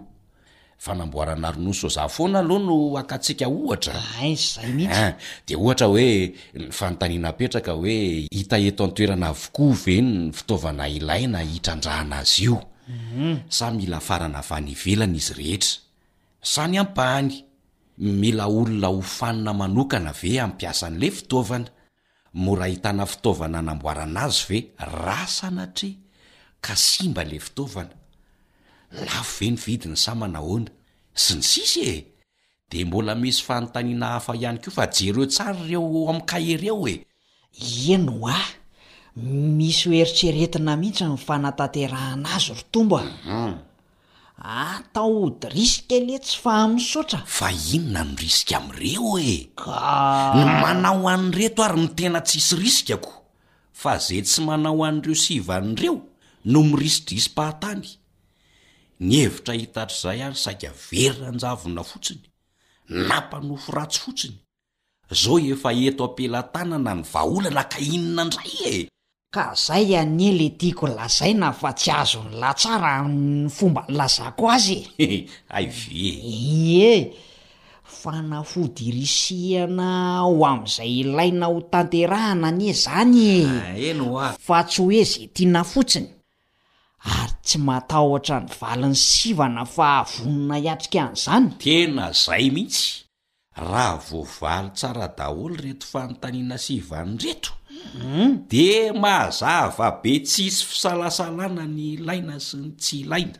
fanamboarana ronono soja foana aloha no hakatsika ohatra a, Ay, zay mihitsy. Ein, de ohatra hoe ny fanontaniana apetraka hoe hita eto an-toerana avokoa ve ny fitaovana ilaina hitrandrahana azy io sa mila afarana avy any ivelany izy rehetra? Zany ampahany, mila olona hofanina manokana ve hampiasa an'le fitaovana? Mora ahitana fitaovana hanamboarana azy ve raha sanatria ka simba le fitaovana? Lafo ve ny vidiny sa manahoana? Sy ny sisa e! Dia mbola misy fanontaniana hafa ihany koa fa jereo tsara ireo ao amin'ny kahie ireo e! Eny wa! Misy ho eritreretina mihitsy ny fanatanterahana azy ry Tombo a! Atao hody risika le tsy faha misaotra! Fa inona ny risika amin'ireo e? Ka! Ny manao an'ireto ary no tena tsisy risika ko! Fa zay tsy manao an'ireo sivan ireo no mirisidraisi-pahatany! Ny hevitra hitatr'izay ary saika very ranjavona fotsiny! Na mpanofy ratsy fotsiny! Zao efa eto ampelatanana ny vahaolana ka inona ndray e! Ka zay anie le tiako lazaina fa tsy azony lahatsara amin'ny fomba nilazako azy e! Hay ve e! Ie! Fanafody irisihana ho amin'izay ilaina ho tanterahana anie zany e! Eny hoa! Fa tsy hoe ze tiana fotsiny! Ary tsy matahotra ny valin'ny sivana fa vonona hiatrika an'izany? Tena zay mihitsy! Raha voavaly tsara daholo reto fanontaniana sy vany reto dia mazava be tsisy fisalasalana ny ilaina sy ny tsy ilaina,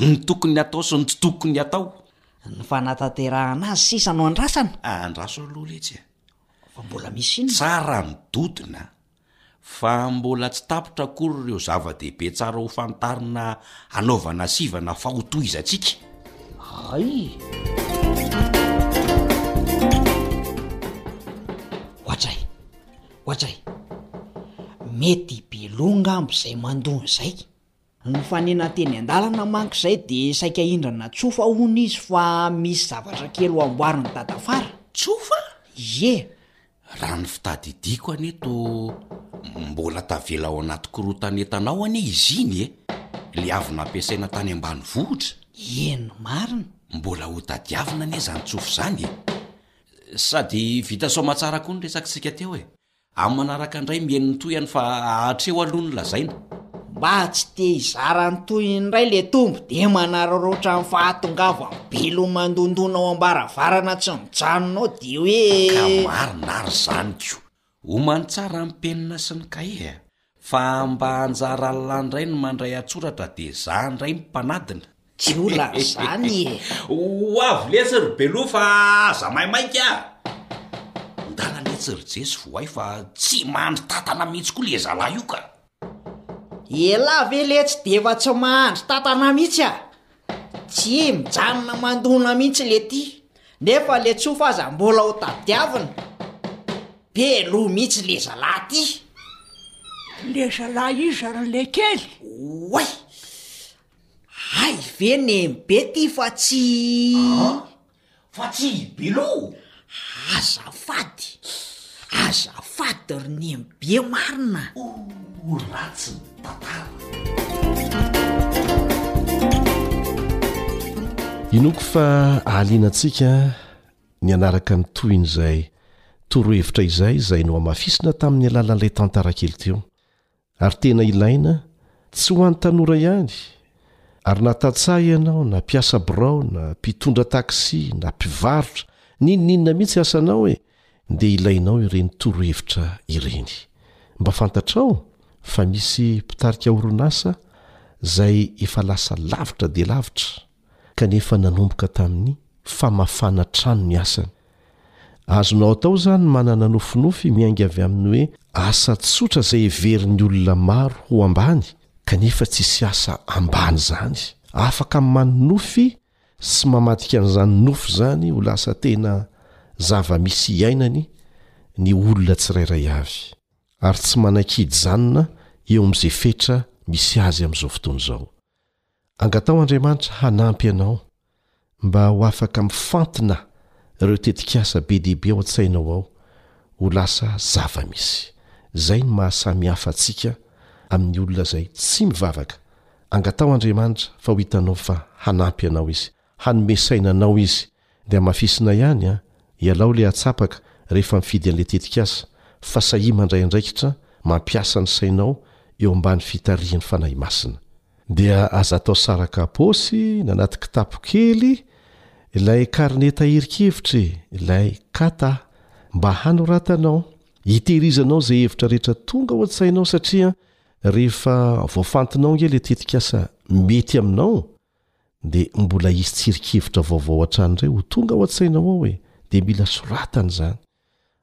ny tokony atao sy ny tsy tokony atao. Ny fanatanterahana azy sisa no andrasana? Andraso aloha letsy e! Fa mbola misy inona? Tsara ny dodona a! fa mbola tsy tapitra akory ireo zava-dehibe tsara ho fantarina hanaovana sivana fa hotohizantsika. Hay! Ohatsay! Ohatsay! Mety be loha ngamba izay mandoa an'izay. Nifanena teny an-dalana manko izay dia saika hindrana tsofa hono izy fa misy zavatra kely ho amboarin'i Dadafara. Tsofa? Ie, raha ny fitadidiako anie toa mbola tavela ao anaty korontan'entanao anie izy iny e! Ilay avy nampiasaina tany ambanivohitra. Eny, marina. Mbola hotadiavina anie izany tsofa izany e! Sady vita soamantsara koa ny resakitsika teo e! Amin'ny manaraka indray mihaino ny tohiny fa hatreo aloha no lazaina. Mba tsy te hizara ny tohiny indray le tombo dia manararaotra ny fahatongavan'ny belo mandondona ao ambaravarana tsy mijanona ao dia hoe. Ka marina ary zany ko. Omany tsara ny penina sy ny kahie a. Fa mba anjaran'ny lahy indray ny mandray an-tsoratra dia za indray ny mpanadina. Tsy olan'izany e! Ho avy letsy ry Beloha fa aza maimaika a! Ndana letsy ry Jesy vao hay fa tsy mandry tantana mihitsy koa le zalahy io ka! Elah ve letsy dia efa tsy mahandry tantana mihitsy a! Tsy mijanona mandona mihitsy le ty nefa le tsofa aza mbola ho tadiavina, be loha mihitsy le zalahy ty. Le zalahy iza ry le kely? Oay! Hay ve neny be ty fa tsy. Fa tsy i Bilo? Azafady, azafady ry Nenibe marina a! Oh, ratsy ny tantara. Inoako fa ahaliana antsika ny hanaraka ny tohin'izay torohevitra izay izay nohamafisina tamin'ny alalan'ilay tantara kely teo. Ary tena ilaina, tsy ho an'ny tanora ihany, ary na tantsaha ianao, na mpiasa birao, na mpitondra taxi, na mpivarotra, n'inon'inona mihitsy asanao e, dia ilainao ireny torohevitra ireny. Mba fantatrao fa misy mpitarika orinasa izay efa lasa lavitra dia lavitra. kanefa nanomboka tamin'ny famafana trano ny asany. Azonao atao izany ny manana nofinofy miainga avy amin'ny hoe asa tsotra izay heverin'ny olona maro ho ambany, kanefa tsisy asa ambany izany. Afaka manonofy sy mamadika an'izany nofy izany ho lasa tena zava-misy iainany ny olona tsirairay avy, ary tsy manaiky hijanona eo amin'izay fetra misy azy amin'izao fotoana izao. Angataho Andriamanitra hanampy anao mba ho afaka mifantina ireo tetikasa be dia be ao an-tsainao ao ho lasa zava-misy. Izay no maha samy hafa antsika amin'ny olona izay tsy mivavaka. Angataho Andriamanitra fa ho hitanao fa hanampy anao Izy, hanome saina anao Izy De amafisina ihany a! Ialao le atsapaka rehefa mifidy an'le tetikasa fa sahia mandray andraikitra mampiasa ny sainao eo ambany fitarihin'ny Fanahy Masina. Dia aza atao saraka paosy na anaty kitapo kely ilay karne tahirin-kevitra e! ilay kata mba hanoratanao, hitehirizanao izay hevitra rehetra tonga ao an-tsainao satria rehefa voafantinao ange le tetikasa mety aminao Dia mbola hisy tsirinkevitra vaovao hatrany indray ho tonga ao an-tsainao ao e! Dia mila soratana izany,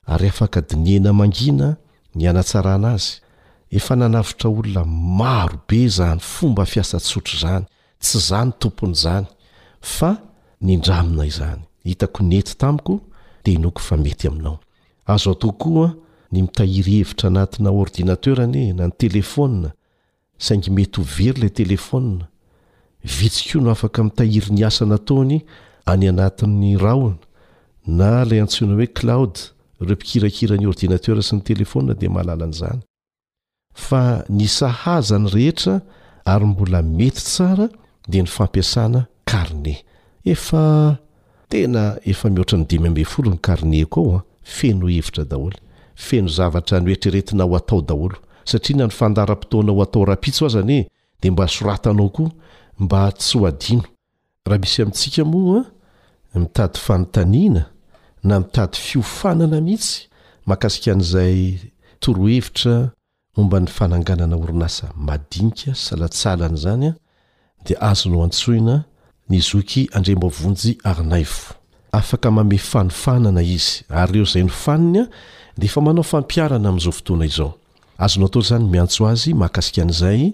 ary afaka dinihina mangina ny hanatsarana azy. Efa nanavotra olona maro be izany fomba fiasa tsotra izany, tsy izaho no tompon'izany, fa nindramina izany. Hitako nety tamiko, dia inoako fa mety aminao. Azo atao koa ny mitahiry hevitra anatina ordinateur anie, na ny telefaonina, Saingy mety ho very ilay telefaonina. Vitsy koa no afaka mitahiry ny asa nataony any anatin'ny rahona, na ilay antsoina hoe cloud, ireo mpikirakira ny ordinatera sy ny telefaonina dia mahalala an'izany. Fa ny sahaza ny rehetra ary mbola mety tsara dia ny fampiasana karne. Efa. Tena efa mihoatra ny dimy ambin'ny folo ny carnet-ko ao an, feno hevitra daholo, feno zavatra noeritreretina ho atao daholo, satria na ny fandaharam-potoana ho atao rapitso aza anie dia mba soratanao koa mba tsy ho adino. Raha misy amintsika moa mitady fanontaniana na mitady fiofanana mihitsy mahakasika an'izay torohevitra momba ny fananganana orinasa madinika salantsala an'izany dia azo noantsoina ny zoky Andriamboavonjy Arnaivo. Afaka mame fanofanana izy ary ireo izay nofaniny dia efa manao fampiharana amin'izao fotoana izao. Azonao atao izany ny miantso azy mahakasika an'izay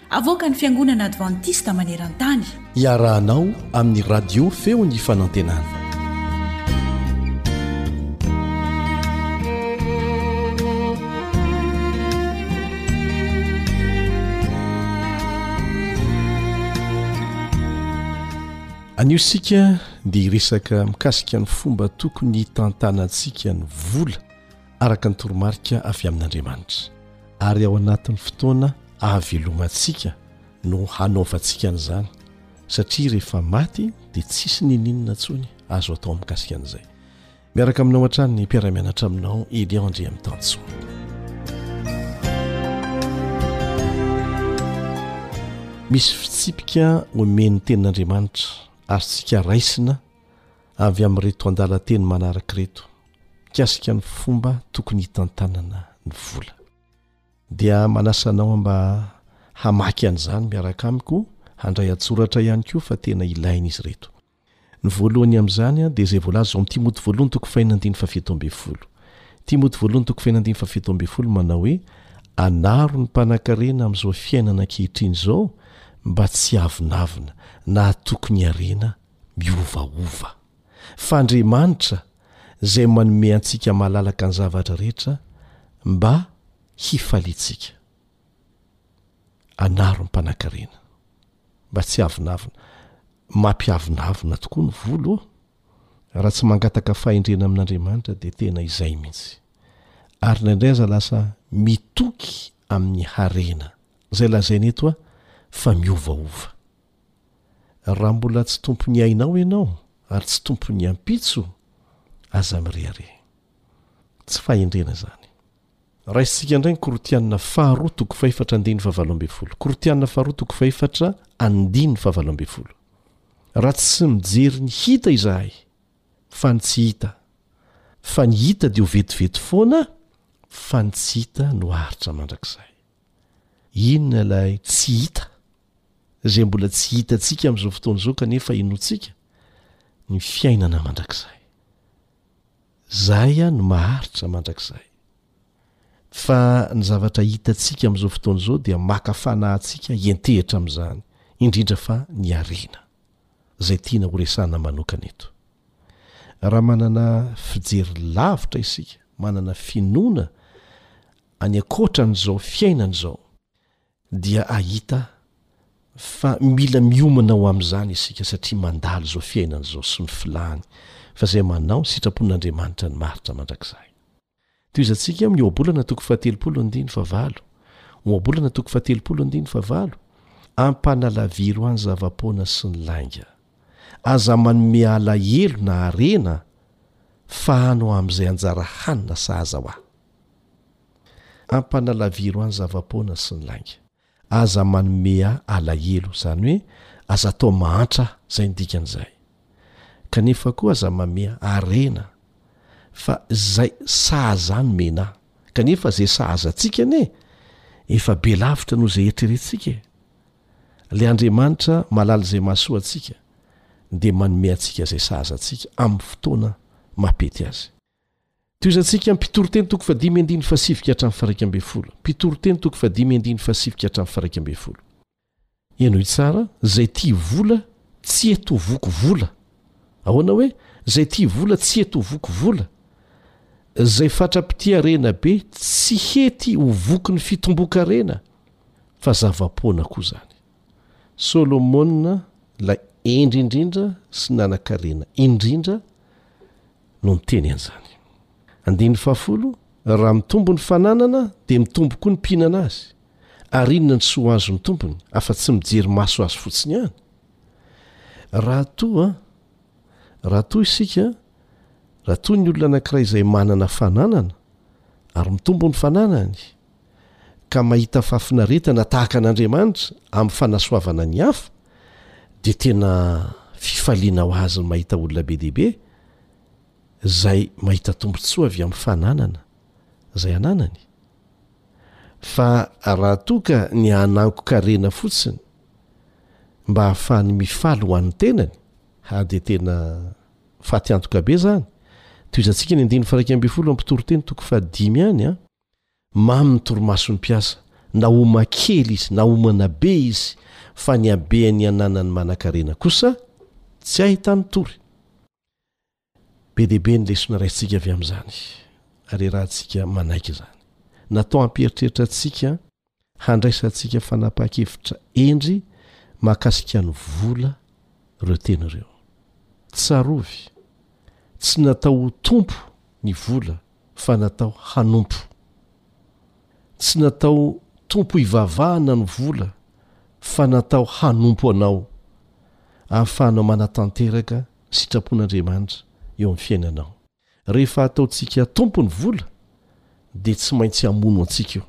Avoakan'ny Fiangonana Advantista maneran-tany. Iarahanao amin'ny Radio Feon'ny Fanantenana. Anio isika dia hiresaka mikasika ny fomba tokony hitantanantsika ny vola araka ny toromarika avy amin'Andriamanitra, ary ao anatin'ny fotoana ahavelomantsika no hanaovantsika an'izany, satria rehefa maty dia tsisy ninininona intsony azo atao mikasika an'izay. Miaraka aminao hatrany ny mpiara-mianatra aminao Elian Andriamitansoa. Misy fitsipika omen'ny tenin'Andriamanitra ary tsika raisina avy amin'ireto andalan-teny manaraka ireto mikasika ny fomba tokony hitantanana ny vola. Dia manasa anao mba hamaky an'izany miaraka amiko, handray an-tsoratra ihany koa fa tena ilaina izy ireto. Ny voalohany amin'izany dia izay voalaza ao amin'ny Timoty voalohany toko fahina andininy fahafito ambin'ny folo. Timoty voalohany toko fahina andininy fahafito ambin'ny folo manao hoe anaro ny mpanankarena amin'izao fiainana ankehitriny izao mba tsy hiavonavona na hatoky ny harena miovaova. Fa Andriamanitra izay manome antsika malalaka ny zavatra rehetra mba hifaliantsika. Anaro ny mpanankarena. Mba tsy avonavona. Mampiavonavona tokoa ny volo ô! Raha tsy mangataka fahendrena amin'Andriamanitra dia tena izay mihitsy. Ary indraindray aza lasa mitoky amin'ny harena, izay lazaina eto fa miovaova. Raha mbola tsy tompon'ny ainao ianao ary tsy tompon'ny ampitso, aza mirehareha. Tsy fahendrena izany. Raisintsika indray ny Korintianina faharoa toko fahefatra andininy fahavalo ambin'ny folo. Korintianina faharoa toko fahefatra andininy fahavalo ambin'ny folo. Raha tsy mijery ny hita izahay, fa ny tsy hita, fa ny hita dia ho vetivety foana, fa ny tsy hita no haharitra mandrakizay. Inona ilay tsy hita, izay mbola tsy hitantsika amin'izao fotoana izao kanefa inoantsika? Ny fiainana mandrakizay. Izay no maharitra mandrakizay. Fa ny zavatra hitantsika amin'izao fotoana izao dia maka fanahintsika hiantehitra amin'izany, indrindra fa ny harena, izay tiana horesahana manokana eto. Raha manana fijery lavitra isika, manana finoana any ankoatran'izao fiainana izao, dia hahita fa mila miomana ho amin'izany isika satria mandalo izao fiainana izao sy ny filàny fa izay manao ny sitrapon'Andriamanitra ny maharitra mandrakizay. Tohizantsika amin'ny Ohabolana toko fahatelopolo andininy fahavalo, Ohabolana toko fahatelopolo andininy fahavalo, Ampanalaviro any zava-poana sy ny lainga. Aza manome alahelo na harena fa ano amin'izay anjara hanina sahaza ho ahy. Ampanalaviro any zava-poana sy ny lainga. Aza manome ahy alahelo, izany hoe aza atao mahantra ahy, izay ny dikan'izay. Kanefa koa aza mameha harena, fa izay sahaza ahy no mena ahy. Kanefa izay sahaza antsika anie efa be lavitra noho izay eritreretintsika e! Ilay Andriamanitra mahalala izay mahasoa antsika dia manome antsika izay sahaza antsika amin'ny fotoana maha-pety azy. Tohizantsika Mpitoriteny toko fahadimy andininy fahasivika hatramin'ny faharaika ambin'ny folo Mpitoriteny toko fahadimy andininy fahasivika hatramin'ny faharaika ambin'ny folo Henoy tsara, Izay tia vola, tsy eto ho voky vola. Ahoana hoe, Izay tia vola, tsy eto ho voky vola? Izay fatra-pitiarena be, tsy hety ho voky ny fitomboan-karena, fa zava-poana koa izany. Solomona, ilay hendry indrindra sy nanan-karena indrindra, no miteny an'izany. Andininy fahafolo, Raha mitombo ny fananana dia mitombo koa ny mpihinana azy, ary inona ny soa azon'ny tompony afa-tsy mijery maso azy fotsiny ihany? Raha toa, raha toa isika, raha toa ny olona anankiray izay manana fananana, ary mitombo ny fananany, ka mahita fahafinaretana tahaka an'Andriamanitra amin'ny fanasoavana ny hafa, dia tena fifaliana ho azy ny mahita olona be dia be izay mahita tombontsoa avy amin'ny fananana izay ananany. Fa raha toa ka ny hanangon-karena fotsiny mba hahafahany mifaly ho an'ny tenany, ha dia tena faty antoka be izany. Tohizantsika ny andininy faha iraika ambin'ny folo amin'ny mpitoriteny toko fahadimy any an. Mamy ny torimason'ny mpiasa, na homana kely izy na homana be izy, fa ny habean'ny ananan'ny manankarena kosa tsy ahitany tory. Be dia be ny lesona raisintsika avy amin'izany, ary iarahantsika manaiky izany. Natao hampieritreritra antsika Handraisantsika fanapahan-kevitra hendry mahakasika ny vola ireo teny ireo. Tsarovy, tsy natao ho tompo ny vola fa natao hanompo. Tsy natao tompo hivavahana ny vola fa natao hanompo anao, ahafahanao manatanteraka ny sitrapon'Andriamanitra eo amin'ny fiainanao. Rehefa ataontsika tompo ny vola dia tsy maintsy hamono antsika io.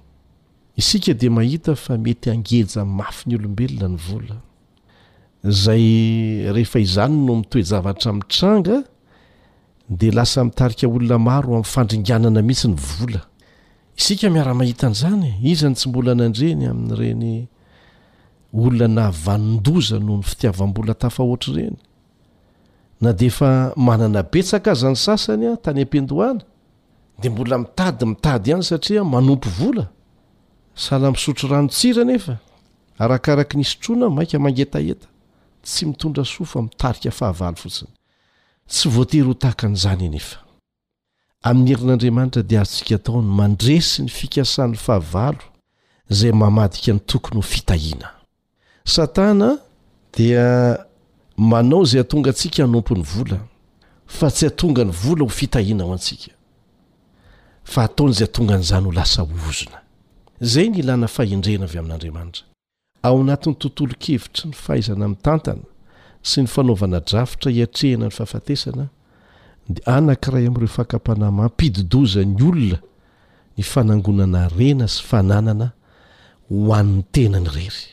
Isika dia mahita fa mety hangeja mafy ny olombelona ny vola. Izay rehefa izany no mitoe-javatra mitranga dia lasa mitarika olona maro amin'ny fandringanana mihitsy ny vola. Isika miara-mahita an'izany e! Iza no tsy mbola nandre ny amin'ireny olona nahavanon-doza noho ny fitiavam-bola tafahoatra ireny? Na dia efa manana betsaka aza ny sasany tany am-piandohana dia mbola mitady mitady ihany satria manompo vola. Sahala misotro ranon-tsira anefa, arakaraky ny isotroana maika mangetaheta, tsy mitondra soa fa mitarika fahavalo fotsiny. Tsy voatery ho tahaka an'izany anefa. Amin'ny herin'Andriamanitra dia azontsika atao ny mandresy ny fikasan'ny fahavalo izay mamadika ny tokony ho fitahiana. Satana dia manao izay hatonga antsika hanompo ny vola, fa tsy hatonga ny vola ho fitahiana ho antsika, fa hataony izay hatonga an'izany ho lasa ozona. Izay ny ilana fahendrena avy amin'Andriamanitra. Ao anatin'ny tontolon-kevitry ny fahaizana mitantana sy ny fanaovana drafitra hiatrehana ny fahafatesana, dia anankiray amin'ireo fakam-panahy mampidi-doza ny olona ny fanangonana harena sy fananana ho an'ny tenany irery.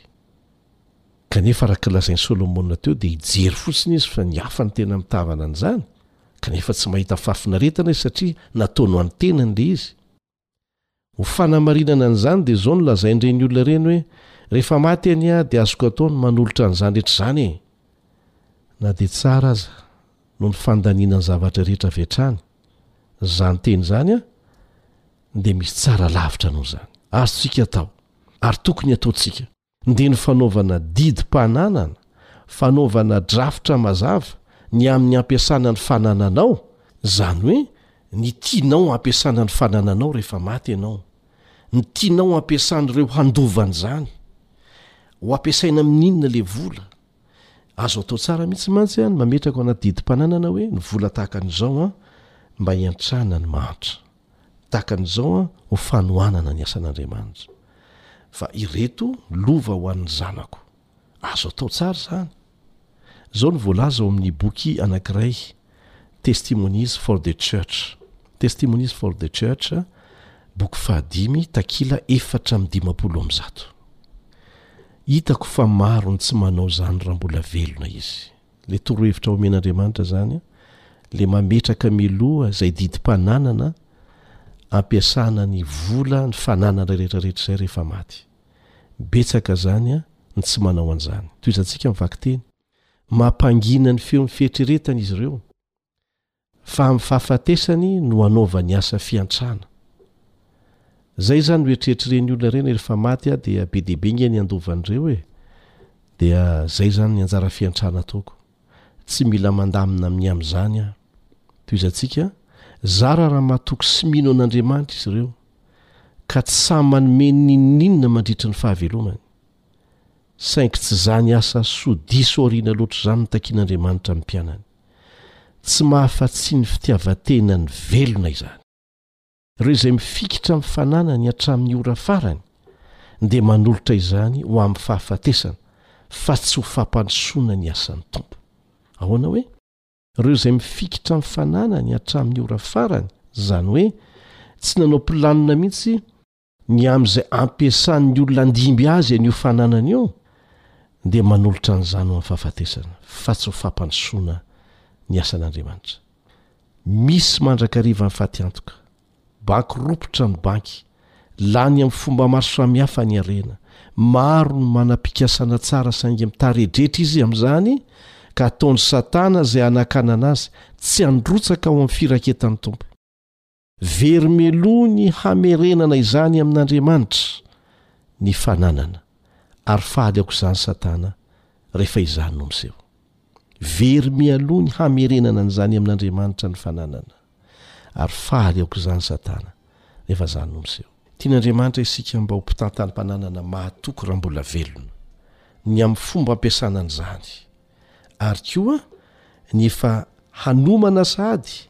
Kanefa, araka ny lazain'i Solomona teo, dia hijery fotsiny izy fa ny hafa no tena mitavana an'izany, kanefa tsy mahita fahafinaretana izy satria nataony ho an'ny tenany ilay izy. Ho fanamarinana an'izany dia izao no lazain'ireny olona ireny hoe, Rehefa maty anie aho dia azoko atao ny manolotra an'izany rehetra izany e! Na dia tsara aza noho ny fandaniana ny zavatra rehetra avy hatrany izany teny izany an, dia misy tsara lavitra noho izany azontsika atao ary tokony hataontsika. dia ny fanaovana didim-pananana, fanaovana drafitra mazava ny amin'ny hampiasana ny fanananao, izany hoe ny tianao hampiasana ny fanananao rehefa maty ianao, ny tianao hampiasan'ireo handova an'izany, ho ampiasaina amin'ny inona ilay vola. Azo atao tsara mihitsy mantsy ny mametraka ao anaty didim-pananana hoe ny vola tahaka an'izao an, mba hiantrana ny mahantra. tahaka an'izao aho ho fanohanana ny asan'Andriamanitra, fa ireto lova ho an'ny zanako. Azo atao tsara izany. Izao no voalaza ao amin'ny boky anankiray, Testimonies for the Church, Testimonies for the Church, boky fahadimy, takila efatra amby dimampolo amby zato, Hitako fa maro ny tsy manao izany raha mbola velona izy. le torohevitra omen'Andriamanitra zany le mametraka miloha izay didim-pananana ampiasana ny vola ny fananana rehetra rehetra izay rehefa maty betsaka zany a ny tsy manao an'izany toizantsika mivakiteny mampangina ny feon'ny fieritreretana izy ireo Fa amin'ny fahafatesany no hanaovany asa fiantrana. Zay zany no eritreritrireny olona ireny hoe rehefa maty aho dia be dia be nge ny handovan'ireo e! Dia zay zany ny anjara fiantrana ataoko. Tsy mila mandamina amin'ny amin'izany aho. Tohizantsika, zara raha matoky sy mino an'Andriamanitra izy ireo, ka tsy sahy manome n'inon'inona mandritry ny fahavelomany. Saingy tsy izany asa soa diso aoriana loatra izany no takian'Andriamanitra amin'ny mpianany. Tsy mahafa-tsy ny fitiavan-tenany velona izany. Ireo izay mifikitra amin'ny fananany hatramin'ny ora farany dia manolotra izany ho amin'ny fahafatesana fa tsy ho fampandrosoana ny asan'ny Tompo. Ahoana hoe? Ireo izay mifikitra amin'ny fananany hatramin'ny ora farany, izany hoe tsy nanao planina mihitsy Ny amin'izay ampiasan'ny olona handimby azy an'io fananany io dia manolotra an'izany ho amin'ny fahafatesana, fa tsy ho fampandrosoana ny asan'Andriamanitra. Misy mandrakariva ny fatiantoka, banky ropitra ny banky, lany amin'ny fomba maro samihafa ny harena, maro ny manam-pikasana tsara saingy mitaredretra izy amin'izany ka ataon'i Satana izay hanakanana azy tsy handrotsaka ao amin'ny firaketan'ny Tompo. Very meloa ny hamerenana izany amin'Andriamanitra ny fananana, ary fady aok'izany Satana rehefa izany no miseho. Very mialoha ny hamerenana an'izany amin'Andriamanitra ny fananana, ary fady aok'izany Satana rehefa izany no miseho. Tian'Andriamanitra isika mba ho mpitantam-pananana mahatoky raha mbola velona, ny amin'ny fomba ampiasana an'izany, ary koa ny efa hanomana sahady,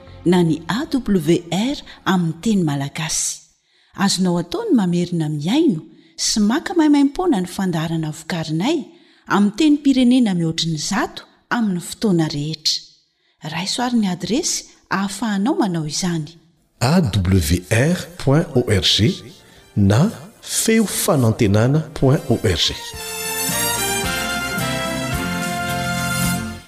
na ny AWR amin'ny teny malagasy. Azonao atao ny mamerina mihaino sy maka maimaimpoana ny fandaharana vokarinay amin'ny tenim-pirenena mihoatry ny zato amin'ny fotoana rehetra. Raiso àry ny adiresy ahafahanao manao izany. awr point org na feo fanantenana point org.